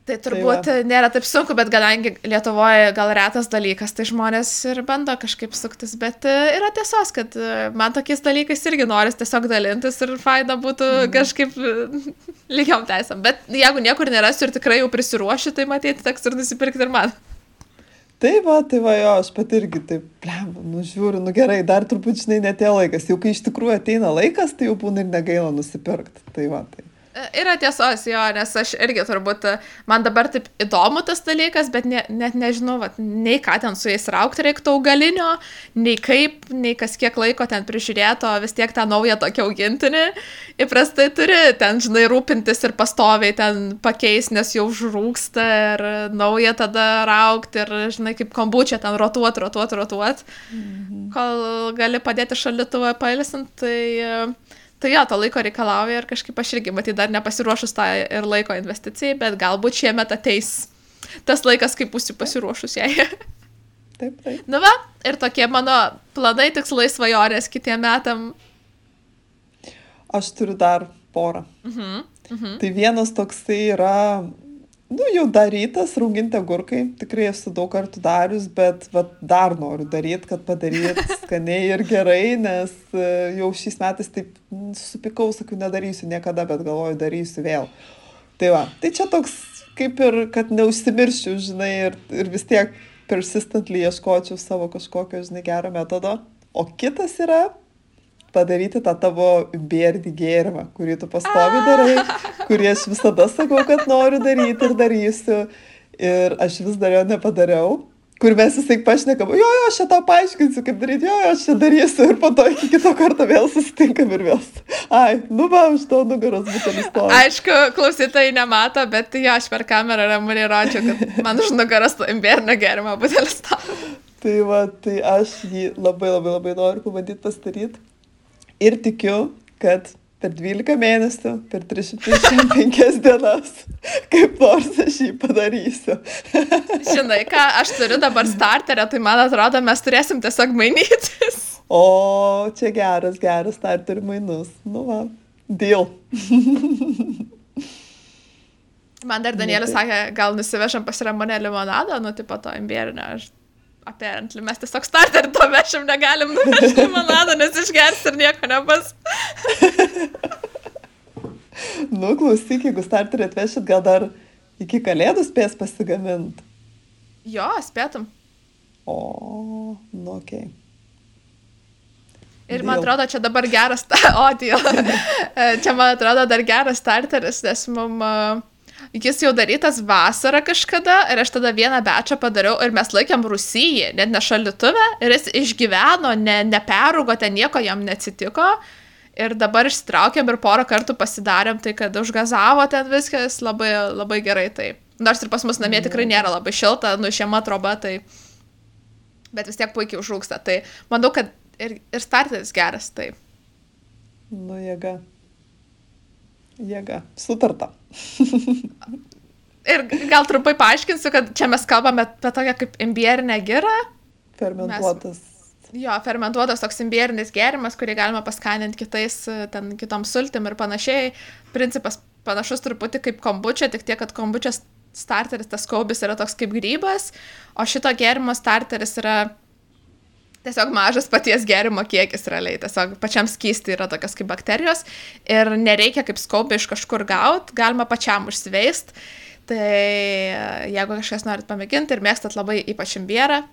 Speaker 1: Tai turbūt tai va. nėra taip sunku, bet kadangi Lietuvoje gal retas dalykas, tai žmonės ir bando kažkaip suktis, bet e, yra tiesos, kad e, man tokiais dalykais irgi noris tiesiog dalintis ir faina būtų mm. kažkaip e, [LAUGHS] lygiam teisam. Bet jeigu niekur nerasiu ir tikrai jau prisiruošiu, tai matyti teks ir nusipirkti ir man.
Speaker 2: Tai va, tai va, jo, aš pat irgi taip, blem, nu žiūriu, nu gerai, dar turbūt, žinai, netėjo laikas. Jau kai iš tikrųjų ateina laikas, tai jau būna ir negaila nusipirkti. Tai va, tai.
Speaker 1: Yra tiesos, jo, nes aš irgi turbūt, man dabar taip įdomu tas dalykas, bet ne, net nežinau, vat, nei ką ten su jais raukti reiktų augalinio, nei kaip, nei kas kiek laiko ten prižiūrėto, vis tiek tą naują tokį augintinį. Įprastai turi ten, žinai, rūpintis ir pastoviai ten pakeis, nes jau žrūksta ir naują tada raukti ir, žinai, kaip kombučia ten rotuot, rotuot, rotuot. Mhm. Kol gali padėti šaldytuvą pailsint, tai Tai jo, to laiko reikalauja ir kažkaip aš irgi, matyt, dar nepasiruošus tą ir laiko investicijai, bet galbūt šiemet ateis tas laikas, kai būsiu pasiruošus jai.
Speaker 2: Taip, taip.
Speaker 1: Nu va, ir tokie mano planai, tikslai, svajonės kitiem metam.
Speaker 2: Aš turiu dar porą.
Speaker 1: Mhm. Mhm.
Speaker 2: Tai vienas toksai yra, nu, jau darytas, rauginti agurkai, tikrai esu daug kartų darius, bet vat, dar noriu daryti, kad padaryt [LAUGHS] skaniai ir gerai, nes e, jau šiais metais taip supikau, sakiau, nedarysiu niekada, bet galvoju, darysiu vėl. Tai va, tai čia toks kaip ir, kad neužsimirščiau, žinai, ir, ir vis tiek persistently ieškočiau savo kažkokio, žinai, gero metodo. O kitas yra padaryti tą tavo bėrdį gėrimą, kurį tu pastovi darai, kurį aš visada sakau, kad noriu daryti ir darysiu. Ir aš vis dar jo nepadariau kur mes visai pašnekam, jo, jo, aš tau paaiškinsiu, kaip daryti, jo, jo, aš čia darysiu ir po to iki kito karto vėl susitinkam ir vėl. Ai, nu va, už to nugaros butelis to.
Speaker 1: Aišku, klausytojai nemato, bet jo, aš per kamerą ramūnį rodžiu, kad man už nugaros to imbierno gerimo butelis to.
Speaker 2: Tai va, tai aš jį labai labai labai noriu pabandyti pasidaryti. Ir tikiu, kad per 12 mėnesių, per 365 dienas, kaip nors aš jį padarysiu. [LAUGHS]
Speaker 1: Žinai, ką aš turiu dabar starterę, tai man atrodo, mes turėsim tiesiog mainytis.
Speaker 2: O, čia geras, geras starterių mainus. Nu, va, deal.
Speaker 1: Man dar Danielis nu, tai- sakė, gal nusivešam pas Ramonę limonadą, nu, tipo to imbierinio, aš apparently mes tiesiog starterį to vešim negalim nuvežti limonadą, nes išgers ir nieko nebus. [LAUGHS]
Speaker 2: nu, klausyk, jeigu starterį atvešit, gal dar iki kalėdų spės pasigaminti.
Speaker 1: Jo, spėtum.
Speaker 2: O, nu, okei. Okay.
Speaker 1: Ir man atrodo, čia dabar geras, [LAUGHS] o, tai [LAUGHS] čia man atrodo dar geras starteris, nes mums uh, jis jau darytas vasarą kažkada ir aš tada vieną bečą padariau ir mes laikėm Rusiją, net ne šalituvę ir jis išgyveno, ne, neperūgo, ten nieko jam neatsitiko. Ir dabar išsitraukėm ir porą kartų pasidarėm, tai kad užgazavo ten viskas labai, labai gerai. Tai. Nors ir pas mus namie tikrai nėra labai šilta, nu šiema troba, tai... Bet vis tiek puikiai užrūksta. Tai manau, kad ir, ir starteris geras, tai.
Speaker 2: Nu, jėga. Jėga. Sutarta.
Speaker 1: Ir gal trumpai paaiškinsiu, kad čia mes kalbame apie tokią kaip imbierinę girą.
Speaker 2: Fermentuotas.
Speaker 1: Mes, jo, fermentuotas toks imbierinis gėrimas, kurį galima paskaninti kitais, ten kitom sultim ir panašiai. Principas panašus truputį kaip kombučia, tik tiek, kad kombučias starteris, tas kaubis yra toks kaip grybas, o šito gėrimo starteris yra tiesiog mažas paties gerimo kiekis realiai, tiesiog pačiam skysti yra tokios kaip bakterijos ir nereikia kaip skaupį iš kažkur gauti, galima pačiam užsiveist. Tai jeigu kažkas norit pamėginti ir mėgstat labai ypač imbierą,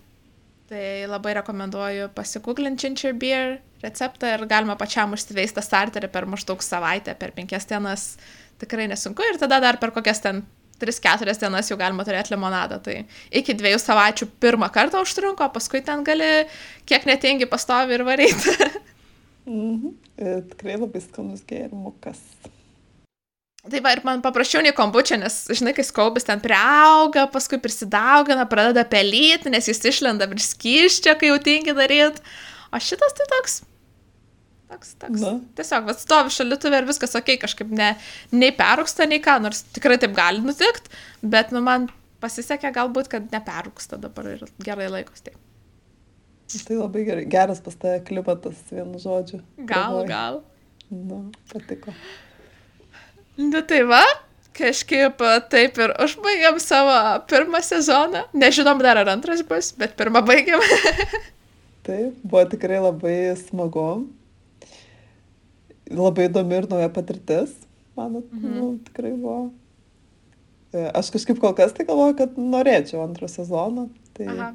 Speaker 1: tai labai rekomenduoju pasigūglinti ginger beer receptą ir galima pačiam užsiveisti starterį per maždaug savaitę, per penkias dienas tikrai nesunku ir tada dar per kokias ten 3-4 dienas jau galima turėti limonadą. Tai iki dviejų savaičių pirmą kartą užtrunko, paskui ten gali kiek netingi pastovi ir varyti.
Speaker 2: mhm. E, tikrai labai skanus gėrimukas.
Speaker 1: Tai va, ir man paprasčiau nei kombučia, nes, žinai, kai skaubis ten priauga, paskui prisidaugina, pradeda pelyti, nes jis išlenda virš skyščio, kai jau tingi daryti. O šitas tai toks Toks, toks. Na. Tiesiog, va, stovi šalituvė ir viskas ok, kažkaip ne, nei perrūksta, nei ką, nors tikrai taip gali nutikti, bet, nu, man pasisekė galbūt, kad neperrūksta dabar ir gerai laikos taip.
Speaker 2: Tai labai gerai. Geras pas tave klimatas, vienu žodžiu.
Speaker 1: Gal, Galvoj. gal.
Speaker 2: Na, patiko.
Speaker 1: Nu tai va, kažkaip taip ir užbaigiam savo pirmą sezoną. Nežinom dar ar antras bus, bet pirmą baigiam. [LAUGHS]
Speaker 2: taip, buvo tikrai labai smagu labai įdomi ir nauja patirtis, man mhm. nu, tikrai buvo. E, aš kažkaip kol kas tai galvoju, kad norėčiau antro sezono, tai Aha.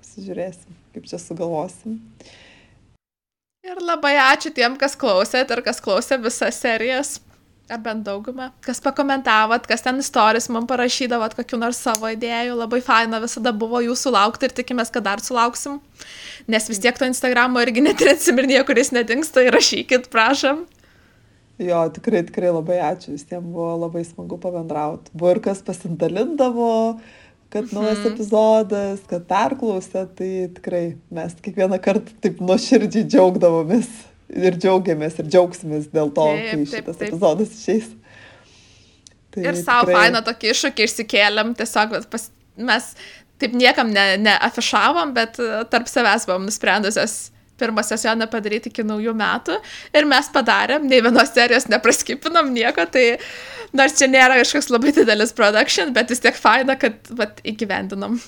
Speaker 2: pasižiūrėsim, kaip čia sugalvosim.
Speaker 1: Ir labai ačiū tiem, kas klausėt ir kas klausė visas serijas. Ar bent daugumą. Kas pakomentavot, kas ten istorijas man parašydavot, kokiu nors savo idėjų. Labai faina visada buvo jūsų laukti ir tikimės, kad dar sulauksim. Nes vis tiek to Instagramo irgi netrinsim ir niekur jis nedingsta. Įrašykit, prašom.
Speaker 2: Jo, tikrai, tikrai labai ačiū. Visiems buvo labai smagu pabendrauti. Buvo ir kas pasidalindavo, kad naujas mhm. epizodas, kad perklausė. Tai tikrai mes kiekvieną kartą taip nuoširdžiai džiaugdavomės ir džiaugiamės ir džiaugsimės dėl to, taip, kai šitas taip, taip. epizodas išeis.
Speaker 1: Tai ir savo tikrai... fainą tokį iššūkį išsikėlėm, tiesiog pas, mes taip niekam neafišavom, ne bet e, tarp savęs buvom nusprendusios pirmą sezoną padaryti iki naujų metų ir mes padarėm, nei vienos serijos nepraskipinam nieko, tai nors čia nėra kažkoks labai didelis production, bet vis tiek faina, kad vat, įgyvendinom.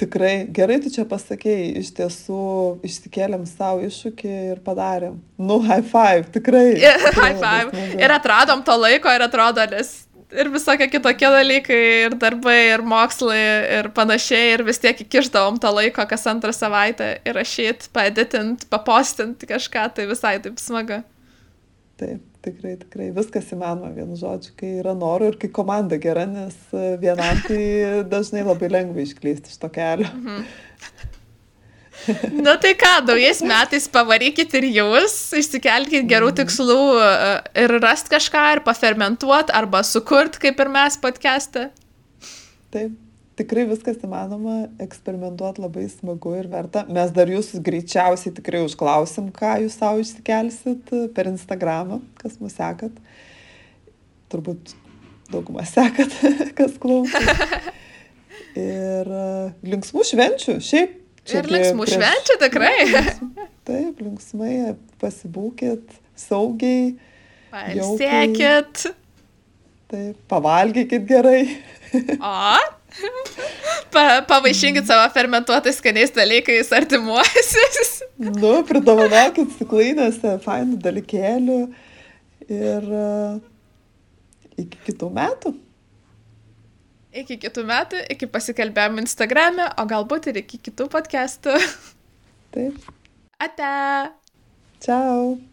Speaker 2: Tikrai, gerai tu čia pasakėjai, iš tiesų išsikėlėm savo iššūkį ir padarėm. Nu, high five, tikrai. [LAUGHS] tikrai
Speaker 1: high five. Ir atradom to laiko ir atrodo, nes ir visokie kitokie dalykai, ir darbai, ir mokslai, ir panašiai, ir vis tiek įkiždavom to laiko kas antrą savaitę ir rašyti, paeditint, papostinti kažką, tai visai taip smagu.
Speaker 2: Taip tikrai tikrai viskas įmanoma vienu žodžiu kai yra noro ir kai komanda gera nes e, vienam tai [LAUGHS] dažnai labai lengva išklysti iš to kelio mhm.
Speaker 1: Nu tai ką, naujais metais pavarykit ir jūs, išsikelkite gerų mhm. tikslų e, ir rast kažką ir pafermentuot arba sukurt, kaip ir mes podcast'e.
Speaker 2: Taip, tikrai viskas įmanoma, eksperimentuoti labai smagu ir verta. Mes dar jūs greičiausiai tikrai užklausim, ką jūs savo išsikelsit per Instagramą, kas mus sekat. Turbūt daugumą sekat, [LAUGHS] kas klauso. Ir uh, linksmų švenčių, šiaip.
Speaker 1: Ir linksmų prieš... švenčių tikrai. [LAUGHS]
Speaker 2: Taip, linksmai pasibūkit, saugiai.
Speaker 1: Pailsėkit.
Speaker 2: Taip, pavalgykit gerai.
Speaker 1: O, Pa, pavaišinkit savo fermentuotais skaniais dalykais artimuosius.
Speaker 2: Nu, pridovanokit stiklainėse fainų dalykėlių ir uh, iki kitų metų.
Speaker 1: Iki kitų metų, iki pasikalbėjom Instagram'e, o galbūt ir iki kitų podcastų.
Speaker 2: Taip.
Speaker 1: Ate.
Speaker 2: Ciao.